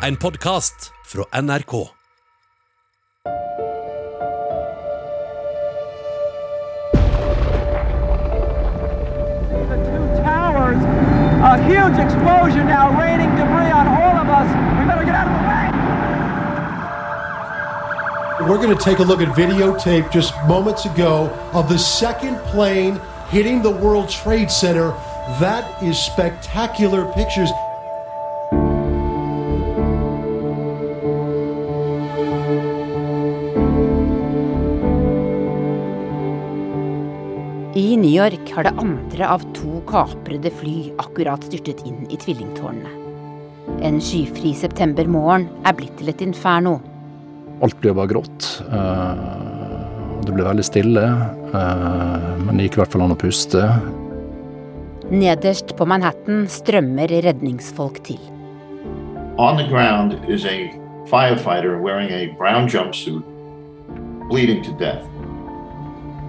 en podkast fra NRK. towers. A huge explosion now raining debris on all of us. We better get out of the way. We're going to take a look at videotape just moments ago of the second plane hitting the World Trade Center. That is spectacular pictures. York har det andre av to kaprede fly akkurat styrtet inn i tvillingtårnene. En skyfri septembermorgen er blitt til et inferno. Alt blir bare grått. eh, det blir veldig stille, eh, men det gikk i hvert fall an å puste. Nederst på Manhattan strømmer redningsfolk til. On the ground is a firefighter wearing a brown jumpsuit, bleeding to death.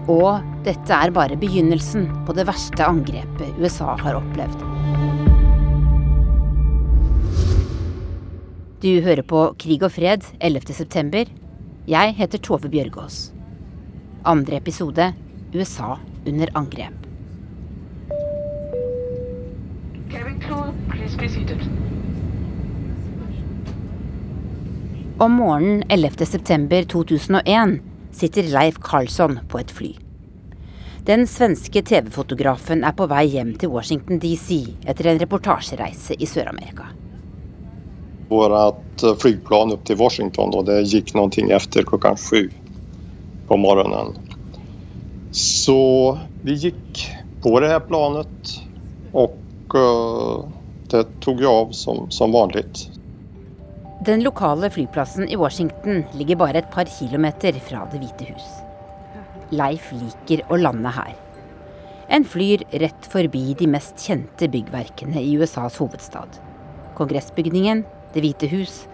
Og dette er bare begynnelsen på det verste angrepet USA har opplevd. Du hører på Krig og fred 11. september. Jeg heter Tove Bjørgaas. Andre episode USA under angrep. Cabin crew, please be seated. Om morgenen 11. september 2001 sitter Leif Karlsson på et fly. Den svenske TV-fotografen er på vei hjem til Washington DC etter en reportasjereise i Sør-Amerika. Vårt eh, flygplan til till Washington då, det gikk noe etter klokka sju på morgenen. Så vi gikk på det her planet och eh, det tok jeg av som, som vanlig. Den lokale flyplassen i Washington ligger bare et par kilometer fra Det hvite hus. Leif liker å lande her. En flyr rett forbi de mest kjente byggverkene i USAs hovedstad. Kongressbygningen, Det hvite hus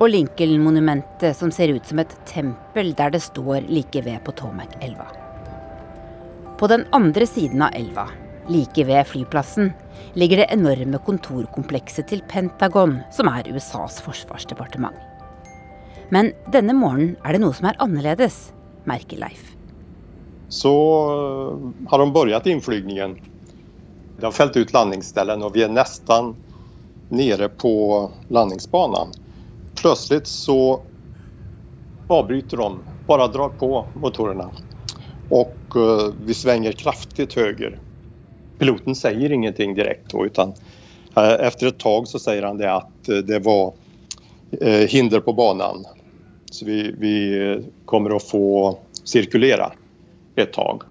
og Lincoln-monumentet som ser ut som et tempel der det står like ved Potomac-elva. På den andre siden av elva, like ved flyplassen, ligger det enorme kontorkomplekset til Pentagon, som er USAs forsvarsdepartement. Men denne morgenen er det noe som er annerledes, merker Leif. Så eh, har de börjat inflygningen. De har fällt ut landningsställen och vi är nästan nere på landningsbanan. Plötsligt så avbryter de, bara drar på motorerna och eh, vi svänger kraftigt höger. Piloten säger ingenting direkt då, utan eh, efter ett tag så säger han det eh, det var hinder på banan. Så vi, vi kommer att få cirkulera ett tag.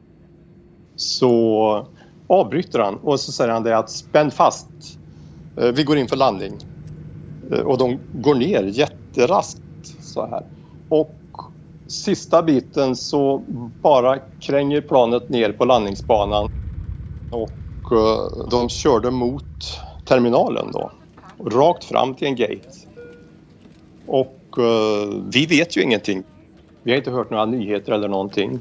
Så avbryter han och så säger han det att spänn fast. Eh, Vi går in för landning. Eh, Och de går ner jätteraskt så här. Och sista biten så bara kränger planet ner på landningsbanan. Och eh, de körde mot terminalen då. Rakt fram till en gate. Och vi vet ju ingenting. Vi har inte hört några nyheter eller någonting.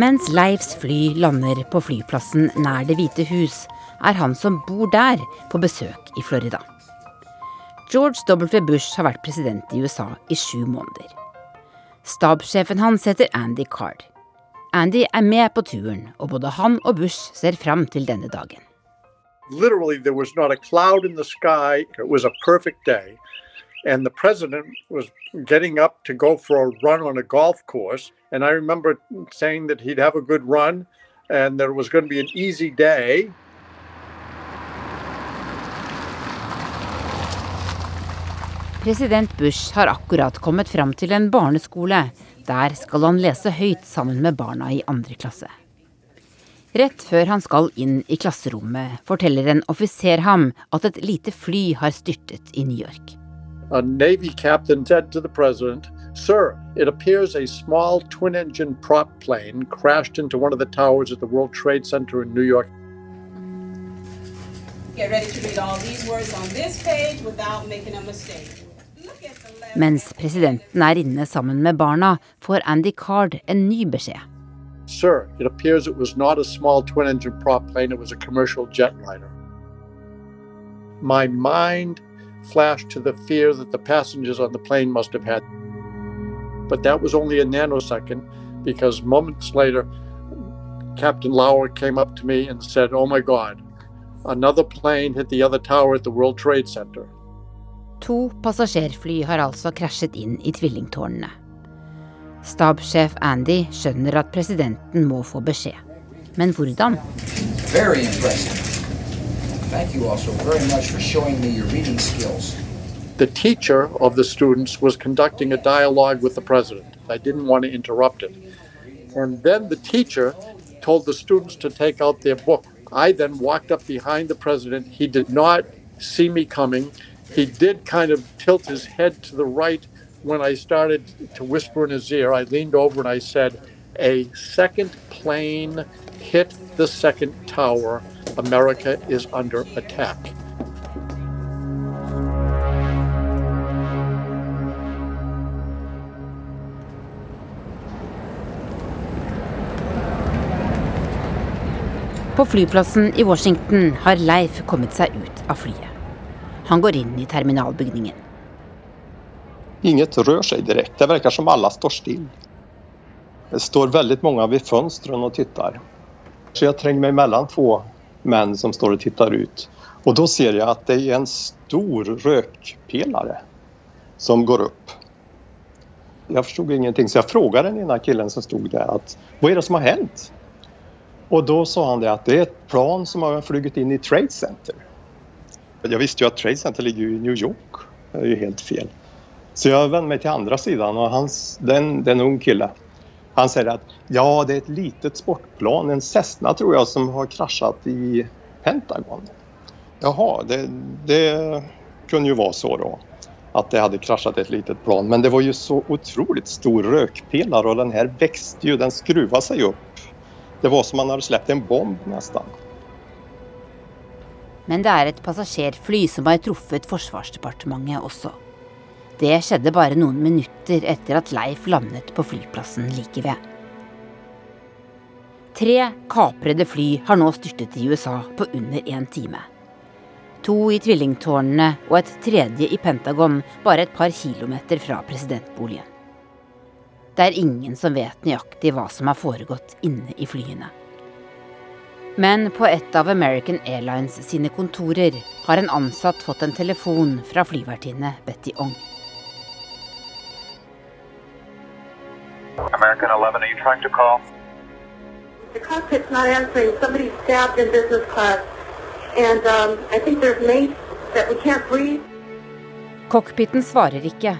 Mens Leifs fly lander på flyplassen nær Det hvite hus, er han som bor der, på besøk i Florida. George W. Bush har vært president i USA i sju måneder. Stabssjefen hans heter Andy Card. Andy er med på turen, og både han og Bush ser fram til denne dagen. literally there was not a cloud in the sky. It was a perfect. And the president was getting up to go for a run on a golf course. And I remember saying that he'd have a good run and that it was going to be an easy day. President Bush har akkurat kommet fram til en barneskole. Der skal han lese høyt sammen med barna i andre klasse. Rett før han skal inn i klasserommet, forteller en offiser ham at et lite fly har styrtet i New York. A Navy captain said to the president, Sir, it appears a small twin engine prop plane crashed into one of the towers at the World Trade Center in New York. Get ready to read all these words on this page without making a mistake. Look at the letter. Mens presidenten er inne sammen med barna, får Andy Card en ny beskjed. sir, it appears it was not a small twin engine prop plane, it was a commercial jetliner. My mind flashed to the fear that the passengers on the plane must have had. But that was only a nanosecond because moments later, Captain Lauer came up to me and said, Oh my God, another plane hit the other tower at the World Trade Center. To passasjerfly har altså krasjet inn i tvillingtårnene. Stabssjef Andy skjønner at presidenten må få beskjed. Men hvordan? Very impressive. Thank you also very much for showing me your reading skills. The teacher of the students was conducting a dialogue with the president. I didn't want to interrupt it. And then the teacher told the students to take out their book. I then walked up behind the president. He did not see me coming. He did kind of tilt his head to the right when I started to whisper in his ear. I leaned over and I said, A second plane hit the second tower. America is under attack. På flyplassen i Washington har Leif kommet seg ut av flyet. Han går inn i terminalbygningen. Inget rör sig direkt. Det verkar som alla står still. Det står väldigt många vid fönstren och tittar. Så jag tränger mig mellan två män som står och tittar ut. Och då ser jag att det är en stor rökpelare som går upp. Jag förstod ingenting så jag frågade den ena killen som stod där att vad är det som har hänt? Och då sa han det att det är ett plan som har flugit in i Trade Center. Jag visste ju att Trade Center ligger i New York. Det är ju helt fel. Så jag vände mig till andra sidan och hans, den, den ung kille, han säger att ja, det är ett litet sportplan, en Cessna tror jag, som har kraschat i Pentagon. Jaha, det, det kunde ju vara så då att det hade kraschat ett litet plan. Men det var ju så otroligt stor rökpelare och den här växte ju, den skruvade sig upp. Det var som man hade släppt en bomb nästan. Men det er et passasjerfly som har truffet Forsvarsdepartementet også. Det skjedde bare noen minutter etter at Leif landet på flyplassen like ved. Tre kaprede fly har nå styrtet i USA på under én time. To i tvillingtårnene og et tredje i Pentagon, bare et par kilometer fra presidentboligen. Det er ingen som vet nøyaktig hva som har foregått inne i flyene. Men på et av American Airlines sine kontorer har en ansatt fått en telefon fra flyvertinne Betty Ong. American 11, are you trying to call? The cockpit's not answering. Somebody's stabbed in business class. And um, I think there's mace that we can't breathe. Cockpiten svarer ikke.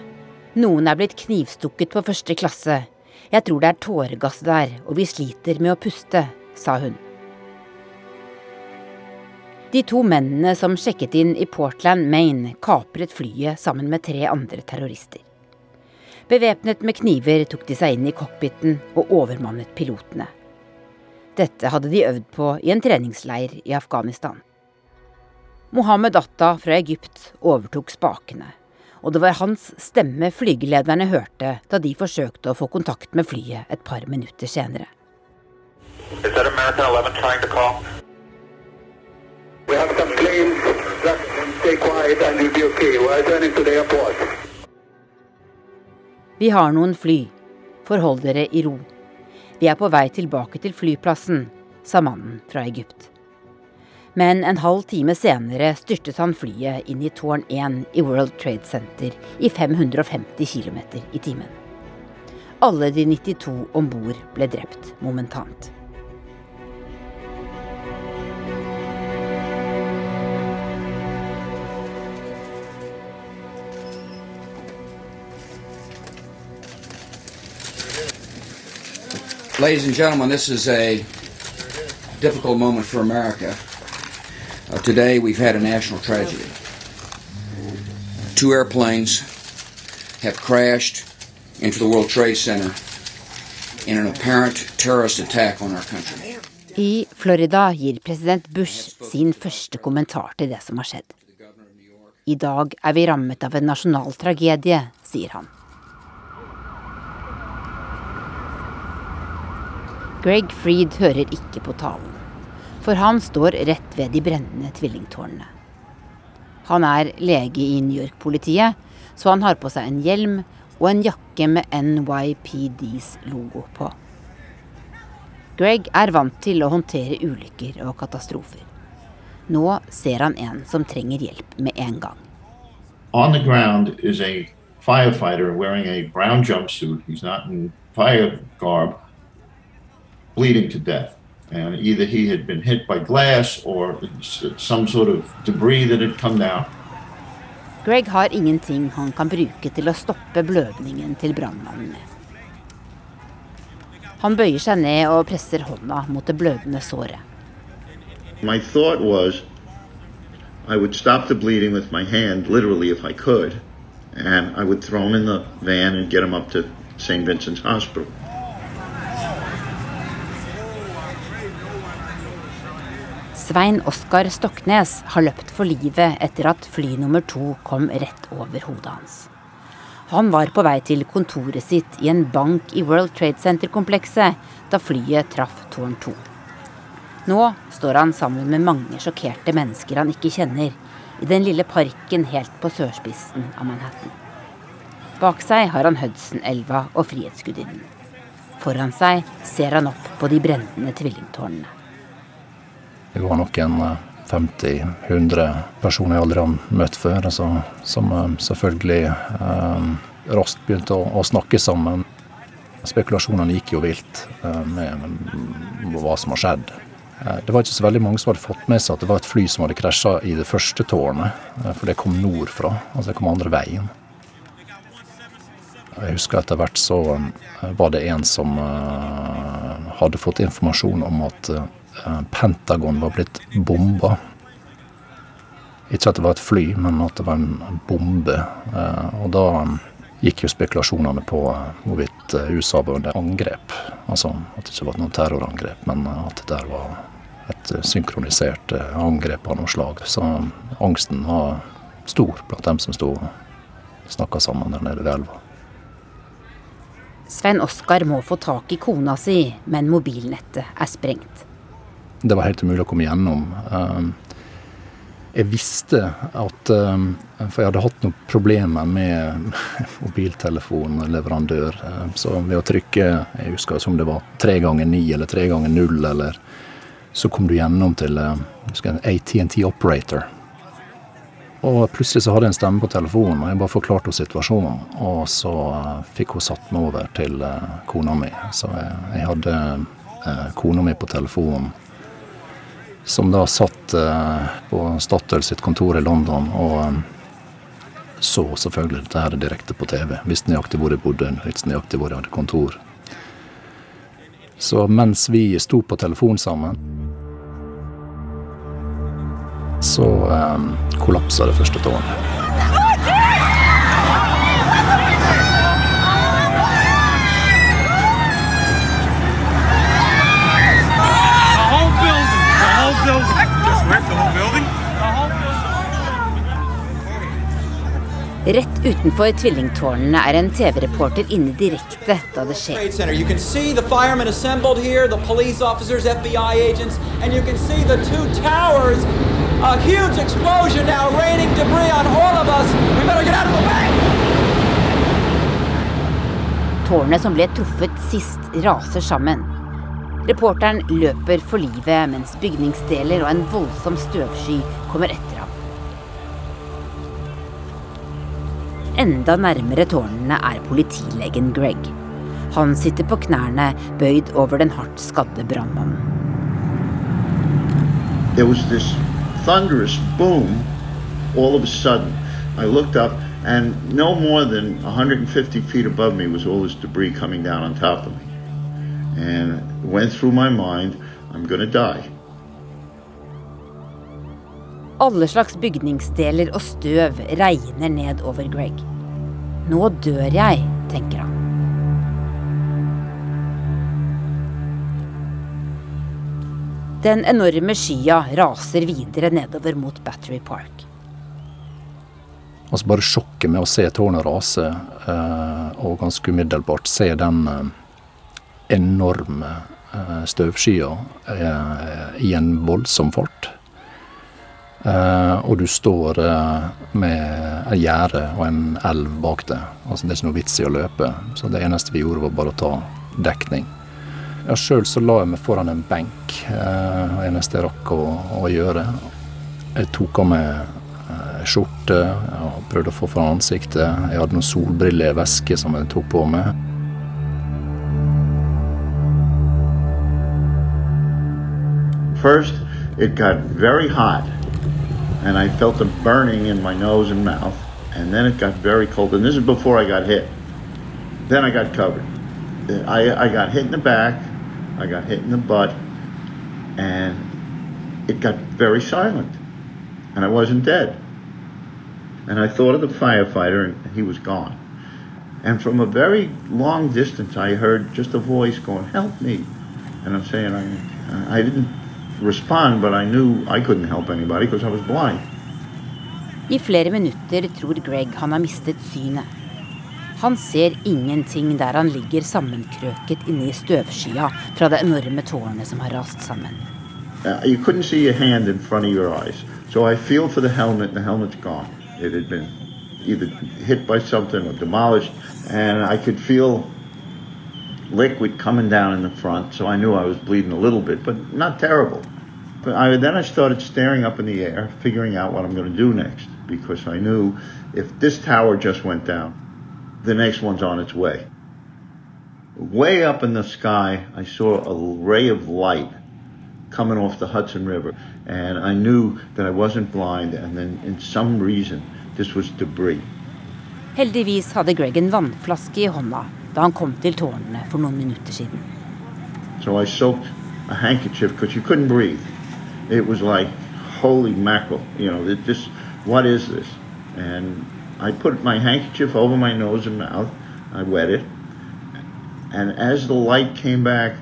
Noen er blitt knivstukket på første klasse. Jeg tror det er tåregass der, og vi sliter med å puste, sa hun. De to mennene som sjekket inn i Portland, Maine, kapret flyet sammen med tre andre terrorister. Bevæpnet med kniver tok de seg inn i cockpiten og overmannet pilotene. Dette hadde de øvd på i en treningsleir i Afghanistan. Mohammed Atta fra Egypt overtok spakene, og det var hans stemme flygelederne hørte da de forsøkte å få kontakt med flyet et par minutter senere. Is that American 11 trying to call? We have some planes. Just stay quiet and you'll be okay. We're returning to the airport. Vi har noen fly. Forhold dere i ro. Vi er på vei tilbake til flyplassen, sa mannen fra Egypt. Men en halv time senere styrtet han flyet inn i tårn 1 i World Trade Center i 550 km i timen. Alle de 92 om bord ble drept momentant. Ladies and gentlemen, this is a difficult moment for America. Uh, today we've had a national tragedy. Two airplanes have crashed into the World Trade Center in an apparent terrorist attack on our country. I Florida gir president Bush sin første kommentar til det som har skjedd. I dag er vi rammet av en nasjonal tragedie, sier han. Greg Freed hører ikke på talen, for han står rett ved de brennende tvillingtårnene. Han er lege i New York-politiet, så han har på seg en hjelm og en jakke med NYPDs logo på. Greg er vant til å håndtere ulykker og katastrofer. Nå ser han en som trenger hjelp med en gang. On the ground is a firefighter wearing a brown jumpsuit. He's not in fire garb, bleeding to death. And either he had been hit by glass or some sort of debris that had come down. Greg har ingenting han kan bruke til å stoppe blødningen til brannmannen med. Han bøyer seg ned og presser hånda mot det blødende såret. My thought was I would stop the bleeding with my hand, literally, if I could, and I would throw him in the van and get him up to St. Vincent's Hospital. Svein Oskar Stoknes har løpt for livet etter at fly nummer to kom rett over hodet hans. Han var på vei til kontoret sitt i en bank i World Trade Center-komplekset da flyet traff tårn 2. Nå står han sammen med mange sjokkerte mennesker han ikke kjenner, i den lille parken helt på sørspissen av Manhattan. Bak seg har han Hudson-elva og Frihetsgudinnen. Foran seg ser han opp på de brennende tvillingtårnene. Det var nok en 50-100 personer jeg aldri har møtt før, altså, som eh, selvfølgelig eh, raskt begynte å, å, snakke sammen. Spekulasjonene gikk jo vilt eh, med, med, hva som har skjedd. Eh, det var ikke så veldig mange som hadde fått med seg at det var et fly som hadde krasja i det første tårnet, eh, for det kom nordfra. Altså det kom andre veien. Jeg husker etter hvert så eh, var det en som hadde fått informasjon om at Pentagon var blitt bomba. Ikke at det var et fly, men at det var en bombe. Og da gikk jo spekulasjonene på hvorvidt USA var under angrep. Altså at det ikke var noe terrorangrep, men at det der var et synkronisert angrep av noe slag. Så angsten var stor blant dem som sto og snakka sammen der nede ved elva. Svein Oskar må få tak i kona si, men mobilnettet er sprengt. Det var helt umulig å komme gjennom. Jeg visste at For jeg hadde hatt noen problemer med mobiltelefonleverandør. Så ved å trykke jeg husker som det var tre ganger ni eller tre ganger null, eller så kom du gjennom til ATNT Operator. Og plutselig så hadde jeg en stemme på telefonen, og jeg bare forklarte situasjonen. Og så fikk hun satt meg over til kona mi. Så jeg, jeg hadde kona mi på telefonen som da satt eh, på Statoil sitt kontor i London og eh, så selvfølgelig dette her direkte på TV. Visste nøyaktig hvor jeg bodde, visste nøyaktig hvor jeg hadde kontor. Så mens vi sto på telefon sammen, så eh, kollapsa det første tårnet. Rett utenfor tvillingtårnene er en TV-reporter inne direkte da det skjer. The the the. A huge explosion now, raining debris on all of us. We better get out of the way! Tårnet som ble truffet sist, raser sammen. Reporteren løper for livet mens bygningsdeler og en voldsom støvsky kommer etter ham. Enda nærmere tårnene er politilegen Greg. Han sitter på knærne, bøyd over den hardt skadde brannmannen. There was this thunderous boom all of a sudden. I looked up, and no more than 150 feet above me was all this debris coming down on top of me. And went through my mind, I'm gonna die. Alle slags bygningsdeler og støv regner ned over Greg. Nå dør jeg, tenker han. Den enorme skya raser videre nedover mot Battery Park. Altså bare sjokket med å se tårnet rase, eh, og ganske umiddelbart se den eh, enorme eh, støvskyer eh, i en voldsom fart. Eh, og du står med et gjerde og en elv bak deg. Altså, det er ikke noe vits i å løpe. Så det eneste vi gjorde, var bare å ta dekning. Ja, Sjøl så la jeg meg foran en benk. Det eneste jeg rakk å, å gjøre. Jeg tok av meg skjorte og prøvde å få fra ansiktet. Jeg hadde noen solbrillevæske som jeg tok på meg. First, it got very hot, and I felt a burning in my nose and mouth, and then it got very cold. And this is before I got hit. Then I got covered. I, I got hit in the back, I got hit in the butt, and it got very silent. And I wasn't dead. And I thought of the firefighter, and he was gone. And from a very long distance, I heard just a voice going, Help me. And I'm saying, I, I didn't respond, but I knew I couldn't help anybody because I was blind. I flere minutter tror Greg han har mistet synet. Han ser ingenting der han ligger sammenkrøket inne i støvskya fra det enorme tårnet som har rast sammen. Uh, you couldn't see a hand in front of your eyes. So I feel for the helmet, and the helmet's gone. It had been either hit by something or demolished, and I could feel liquid coming down in the front, so I knew I was bleeding a little bit, but not terrible. But I, then I started staring up in the air, figuring out what I'm going to do next, because I knew if this tower just went down, the next one's on its way. Way up in the sky, I saw a ray of light coming off the Hudson River, and I knew that I wasn't blind, and then in some reason, this was debris. Heldigvis hadde Greg en vannflaske i hånda da han kom til tårnene for noen minutter siden. So I soaked a handkerchief because you couldn't breathe. It was like, holy mackerel, you know, it what is this? And I put my handkerchief over my nose and mouth. I wet it. And as the light came back,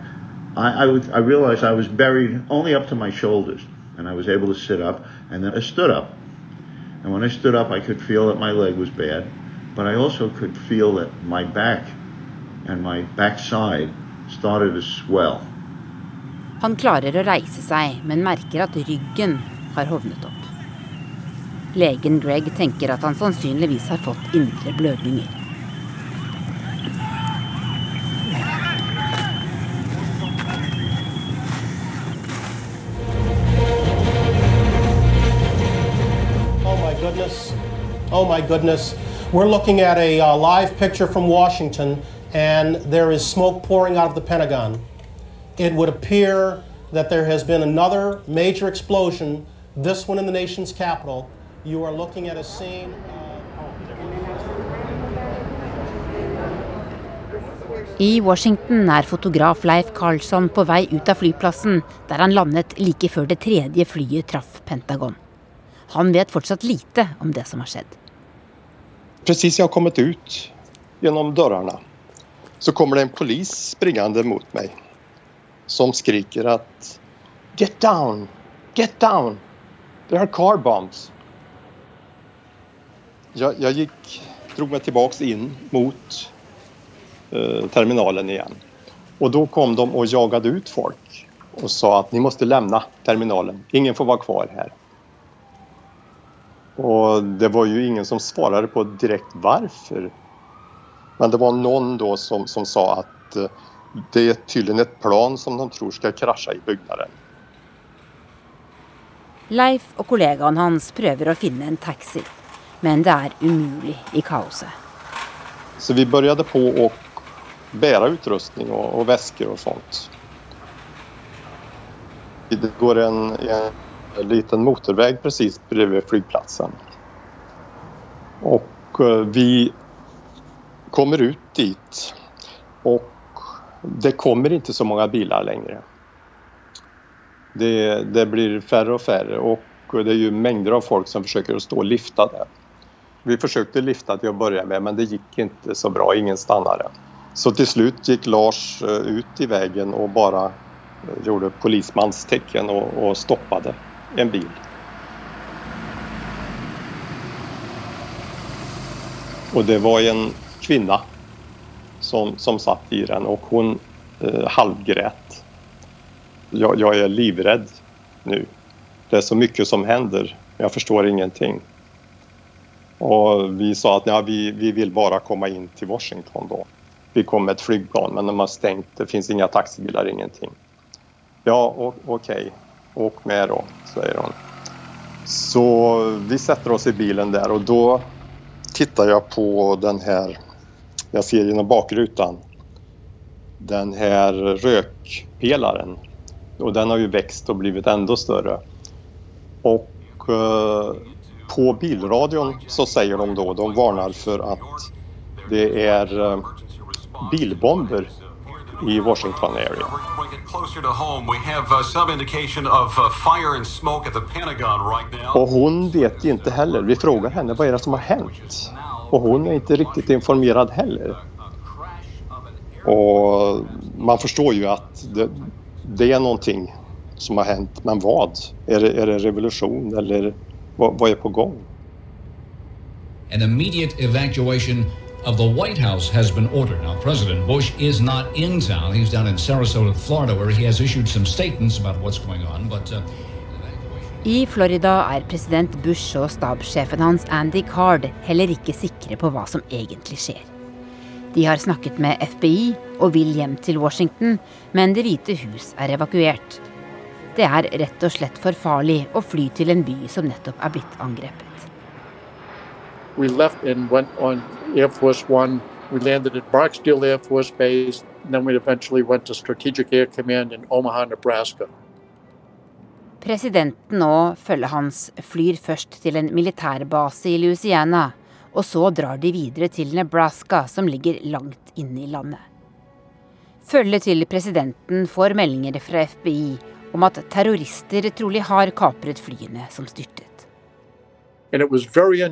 I, I, was, I realized I was buried only up to my shoulders. And I was able to sit up. And then I stood up. And when I stood up, I could feel that my leg was bad. But I also could feel that my back and my backside started to swell. Han klarer å reise seg, men merker at ryggen har hovnet opp. Legen Greg tenker at han sannsynligvis har fått indre blødninger. Oh my goodness. Oh. We're looking at a uh, live picture from Washington, and there is smoke pouring out of the Pentagon. It would appear that there has been another major explosion, this one in the nation's capital. You are looking at a scene. I Washington er fotograf Leif Carlsson på vei ut av flyplassen, der han landet like før det tredje flyet traff Pentagon. Han vet fortsatt lite om det som har skjedd. Precis jag har kommit ut genom dörrarna så kommer det en polis springande mot mig som skriker at Get down! Get down! There are car bombs! Jag, jag gick, drog mig tillbaks in mot eh, terminalen igen. Och då kom de och jagade ut folk och sa att ni måste lämna terminalen. Ingen får vara kvar här. Och det var ju ingen som svarade på direkt varför. Men det var någon då som, som sa att eh, det är tydligen ett plan som de tror skal krasje i byggnaden. Leif og kollegaen hans prøver å finne en taxi, men det er umulig i kaoset. Så vi begynte på å bære utrustning og, og vesker og sånt. Det går en, en liten motorvei presis bredvid flygplatsen. Och eh, vi kommer ut dit och det kommer inte så många bilar längre. Det, det blir färre och färre och det är ju mängder av folk som försöker att stå och lifta där. Vi försökte lifta till att börja med men det gick inte så bra, ingen stannade. Så till slut gick Lars eh, ut i vägen och bara eh, gjorde polismanstecken og och, stoppade en bil. Och det var en kvinna som, som satt i den och hon eh, halvgrät jag, jag är livrädd nu. Det är så mycket som händer. Jag förstår ingenting. Och vi sa att ja, vi, vi vill bara komma in till Washington då. Vi kom med ett flygplan men de har stängt. Det finns inga taxibilar, ingenting. Ja. Okay. Åk med då, säger hon. Så vi sätter oss i bilen där och då tittar jag på den här, jag ser genom bakrutan, den här rökpelaren. Och den har ju växt och blivit ändå större. Och eh, på bilradion så säger de då, de varnar för att det är eh, bilbomber i Washington area. Och hon vet inte heller. Vi frågar henne vad är det som har hänt? Och hon är inte riktigt informerad heller. Och man förstår ju att det, det är någonting som har hänt. Men vad? Är det, är det revolution eller vad, vad är på gång? An immediate evacuation of the White House has been ordered. Now, President Bush is not in town. He's down in Sarasota, Florida, where he has issued some statements about what's going on. But, uh, I Florida er president Bush og stabssjefen hans Andy Card heller ikke sikre på hva som egentlig skjer. De har snakket med FBI og vil hjem til Washington, men Det hvite hus er evakuert. Det er rett og slett for farlig å fly til en by som nettopp er blitt angrepet. We left and went on Air Force One. We landed at Barksdale Air Force Base. And then we eventually went Air Command in Omaha, Nebraska. Presidenten og følget hans flyr først til en militærbase i Louisiana, og så drar de videre til Nebraska, som ligger langt inne i landet. Følget til presidenten får meldinger fra FBI om at terrorister trolig har kapret flyene som styrtet. And it was very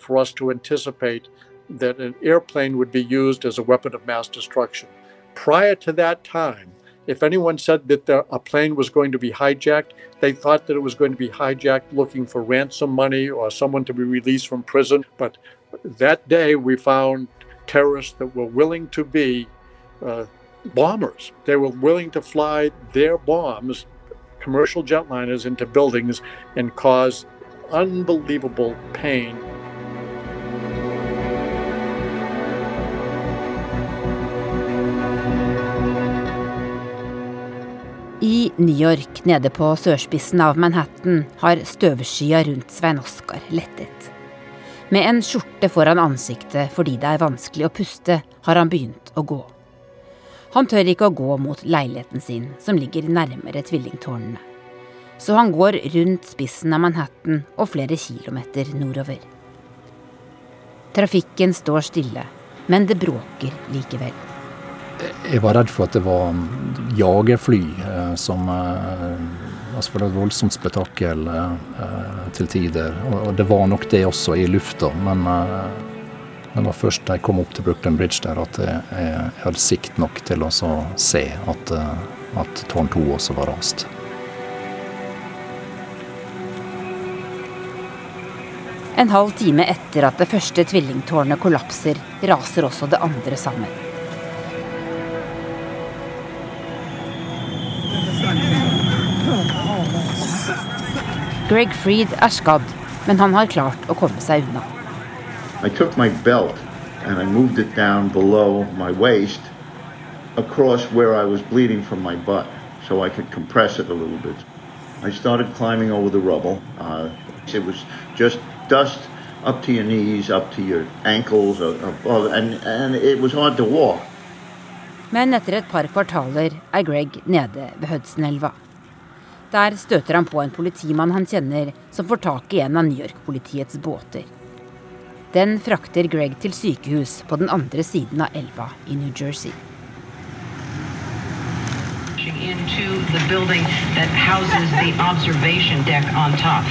for us to anticipate that an airplane would be used as a weapon of mass destruction. Prior to that time, if anyone said that the, a plane was going to be hijacked, they thought that it was going to be hijacked looking for ransom money or someone to be released from prison. But that day, we found terrorists that were willing to be uh, bombers. They were willing to fly their bombs, commercial jetliners, into buildings and cause unbelievable pain. I New York, nede på sørspissen av Manhattan, har støvskya rundt Svein Oskar lettet. Med en skjorte foran ansiktet fordi det er vanskelig å puste, har han begynt å gå. Han tør ikke å gå mot leiligheten sin, som ligger nærmere tvillingtårnene så han går rundt spissen av Manhattan og flere kilometer nordover. Trafikken står stille, men det bråker likevel. Jeg var redd for at det var jagerfly eh, som eh, Altså for det var et voldsomt spetakkel eh, til tider. Og det var nok det også i lufta, men det var først da jeg kom opp til Brooklyn Bridge der at jeg hadde sikt nok til å se at, at tårn 2 også var rast. En halv time etter at det første tvillingtårnet kollapser, raser også det andre sammen. Greg Freed er skadd, men han har klart å komme seg unna. I took my belt and I moved it down below my waist across where I was bleeding from my butt so I could compress it a little bit. I started climbing over the rubble. Uh, it was just dust up to your knees, up to your ankles, above, and, and it was hard to walk. Men etter et par kvartaler er Greg nede ved Hudson-elva. Der støter han på en politimann han kjenner, som får tak i en av New York-politiets båter. Den frakter Greg til sykehus på den andre siden av elva i New Jersey. Into the building that houses the observation deck on top.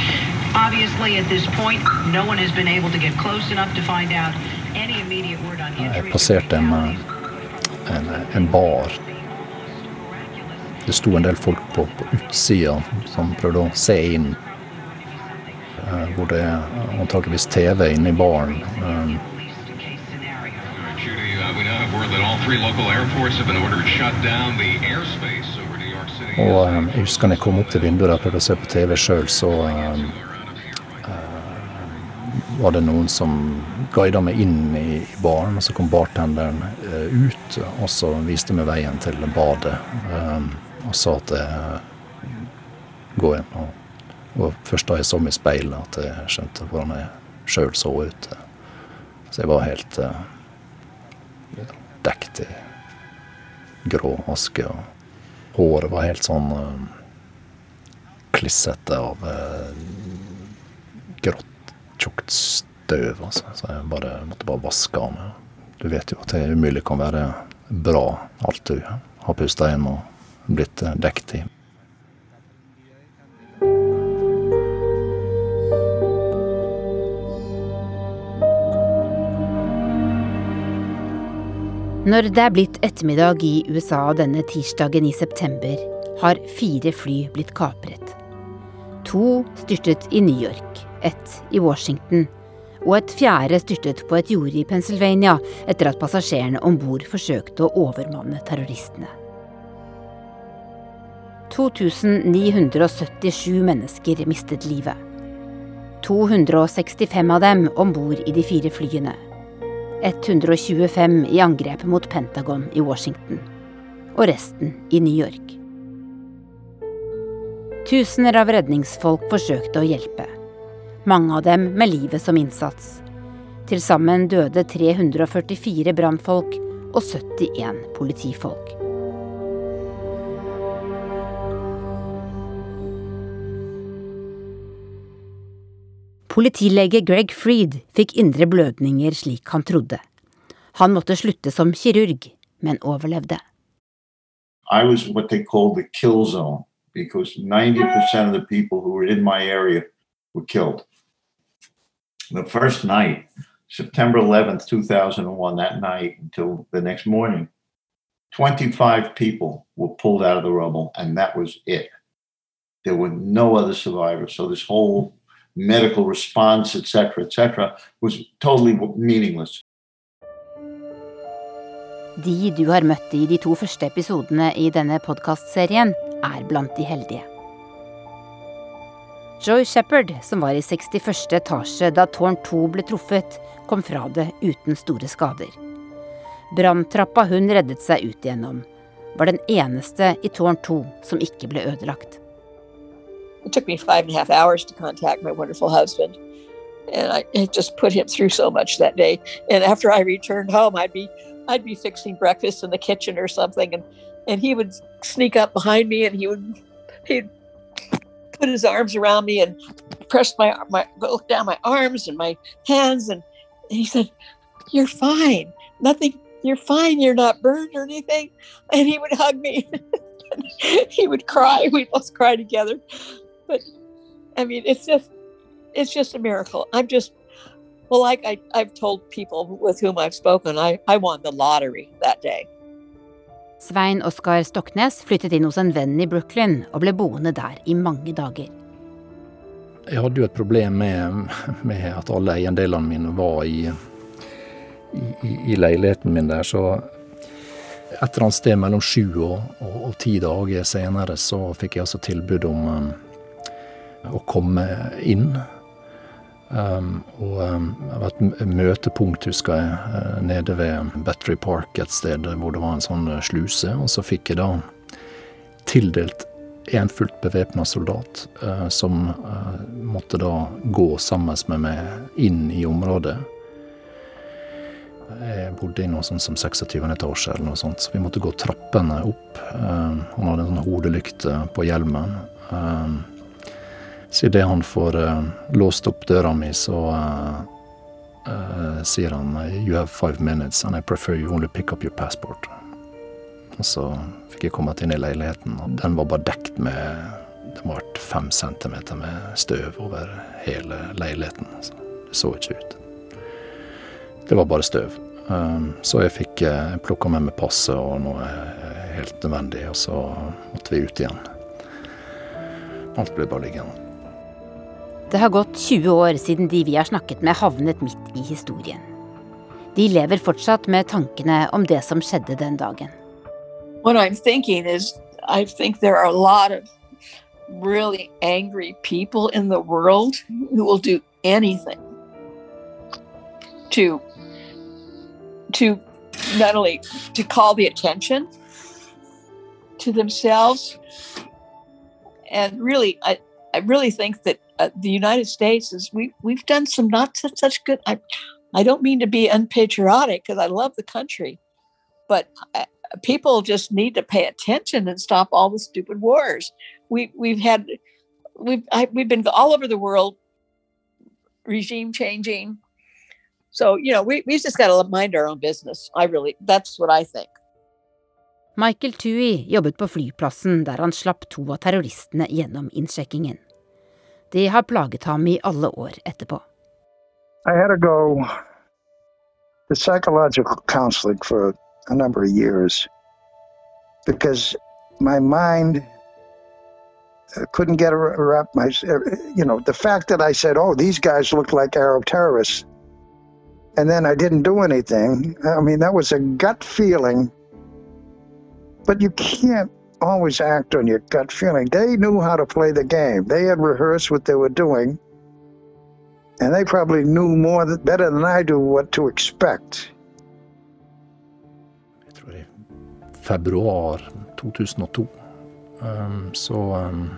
Obviously, at this point, no one has been able to get close enough to find out any immediate word on injuries. Jeg passerte en, en, en bar. Det sto en del folk på, på utsida som prøvde å se inn. Uh, hvor det er antakeligvis TV inne i baren. City Og eh, jeg husker når jeg kom opp til vinduet og prøvde å se på TV sjøl, så eh, var det noen som guida meg inn i baren. og Så kom bartenderen ut og så viste meg veien til badet. Og sa at jeg gå inn. Og, og først da jeg så meg i speilet, at jeg skjønte hvordan jeg sjøl så ut. Så jeg var helt dekt i grå aske. og Håret var helt sånn klissete av grått tjukt støv. Altså. Så jeg bare, måtte bare vaske av meg. Du vet jo at det umulig kan være bra, alt du har pusta inn og blitt dekt i. Når det er blitt ettermiddag i USA denne tirsdagen i september, har fire fly blitt kapret. To styrtet i New York, ett i Washington, og et fjerde styrtet på et jorde i Pennsylvania etter at passasjerene om bord forsøkte å overmanne terroristene. 2977 mennesker mistet livet. 265 av dem om bord i de fire flyene. 125 i angrepet mot Pentagon i Washington. Og resten i New York. Tusener av redningsfolk forsøkte å hjelpe. Mange av dem med livet som innsats. Til sammen døde 344 brannfolk og 71 politifolk. Politilege Greg Freed fikk indre blødninger slik han trodde. Han måtte slutte som kirurg, men overlevde. I was what they called the kill zone because 90% of the people who were in my area were killed. The first night, September 11th, 2001, that night until the next morning, 25 people were pulled out of the rubble, and that was it. There were no other survivors. So this whole medical response, etc., etc., was totally meaningless. De du har møtt i de to første episodene i denne podkastserien, er blant de heldige. Joy Shepherd, som var i 61. etasje da tårn 2 ble truffet, kom fra det uten store skader. Branntrappa hun reddet seg ut igjennom, var den eneste i tårn 2 som ikke ble ødelagt. It took me five and a half hours to contact my wonderful husband. And I, just put him through so much that day. And after I returned home, I'd be I'd be fixing breakfast in the kitchen or something, and and he would sneak up behind me and he would he'd put his arms around me and press my my look down my arms and my hands and, and he said, "You're fine. Nothing. You're fine. You're not burned or anything." And he would hug me. he would cry. We'd both cry together. But I mean, it's just it's just a miracle. I'm just well, like I, I've told people with whom I've spoken, I, I won the lottery that day. Svein Oskar Stoknes flyttet inn hos en venn i Brooklyn og ble boende der i mange dager. Jeg hadde jo et problem med, med at alle eiendelene mine var i, i, i, leiligheten min der, så et eller annet sted mellom sju og, og, og ti dager senere så fikk jeg altså tilbud om um, å komme inn. Um, og um, det var et møtepunkt, husker jeg, uh, nede ved Battery Park et sted hvor det var en sånn uh, sluse. Og så fikk jeg da tildelt en fullt bevæpna soldat uh, som måtte da gå sammen med meg inn i området. Jeg bodde i noe sånt som 26. etasje, eller noe sånt, så vi måtte gå trappene opp. Han hadde en sånn hodelykt på hjelmen. Så idet han får uh, låst opp døra mi, så uh, uh, sier han You have five minutes and I prefer you only pick up your passport. Og så fikk jeg kommet inn i leiligheten, og den var bare dekt med Det var fem centimeter med støv over hele leiligheten. Så det så ikke ut. Det var bare støv. Så jeg fikk plukka med meg passet og noe helt nødvendig, og så måtte vi ut igjen. Alt ble bare liggende. Det har gått 20 år siden de vi har snakket med havnet midt i historien. De lever fortsatt med tankene om det som skjedde den dagen. What I'm thinking is I think there are a lot of really angry people in the world who will do anything to to not only to call the attention to themselves and really i i really think that uh, the united states is we we've done some not such, good i i don't mean to be unpatriotic because i love the country but uh, people just need to pay attention and stop all the stupid wars. We we've had we've I, we've been all over the world regime changing. So you know we, we just got to mind our own business. I really that's what i think. Michael Tui jobbet på flyplassen der han slapp to av terroristene gjennom innsjekkingen. Det har plaget ham i alle år etterpå. I had to go to psychological counseling for a number of years because my mind uh, couldn't get around my, you know, the fact that I said, oh, these guys look like Arab terrorists, and then I didn't do anything. I mean, that was a gut feeling but you can't always act on your gut feeling. They knew how to play the game. They had rehearsed what they were doing, and they probably knew more better than I do what to expect. Jeg februar 2002. Um, så um,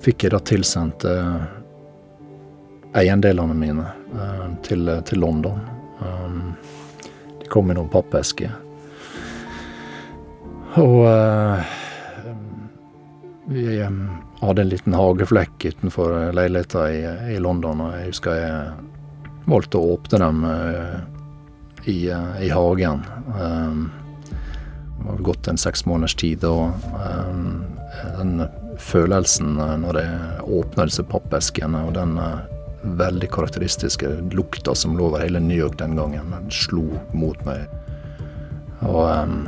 fikk jeg da tilsendt uh, eiendelene mine uh, til, til, London. Um, de kom i noen pappesker. Og uh, vi hadde en liten hageflekk utenfor leiligheta i, i, London, og jeg husker jeg valgte å åpne dem uh, i, uh, i, hagen. Um, det var gått en seks måneders tid, og um, den følelsen når jeg åpna disse pappeskene, og den veldig karakteristiske lukta som lå over hele New York den gangen, den slo mot meg. Og um,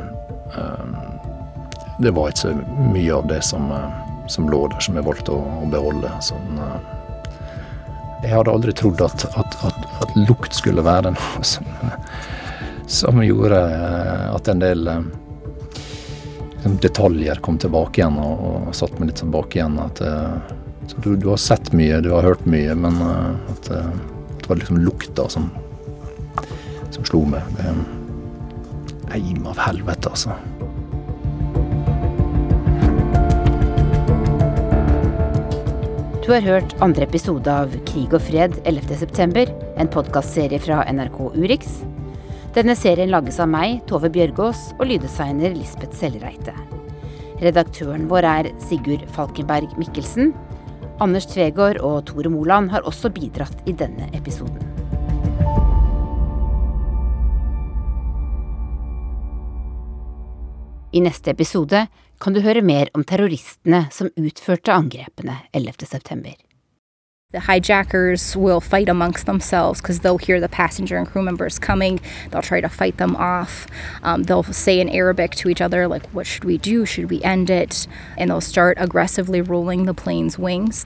det var ikke så mye av det som, eh, som lå der, som jeg valgte å, å beholde. Sånn, jeg hadde aldri trodd at, at, at, at, lukt skulle være noe som, som gjorde eh, at en del liksom, detaljer kom tilbake igjen, og, og satt meg litt tilbake igjen. At du, du, har sett mye, du har hørt mye, men at, det var liksom lukta som, som slo meg. Det en eim av helvete, altså. Du har hørt andre episode av Krig og fred 11.9., en podkastserie fra NRK Urix. Denne serien lages av meg, Tove Bjørgaas, og lyddesigner Lisbeth Sellreite. Redaktøren vår er Sigurd Falkenberg Mikkelsen. Anders Tvegård og Tore Moland har også bidratt i denne episoden. I neste episode kan du høre mer om terroristene som utførte angrepene 11.9. The hijackers will fight amongst themselves because they'll hear the passenger and crew members coming. They'll try to fight them off. Um, they'll say in Arabic to each other, like, what should we do? Should we end it? And they'll start aggressively rolling the plane's wings.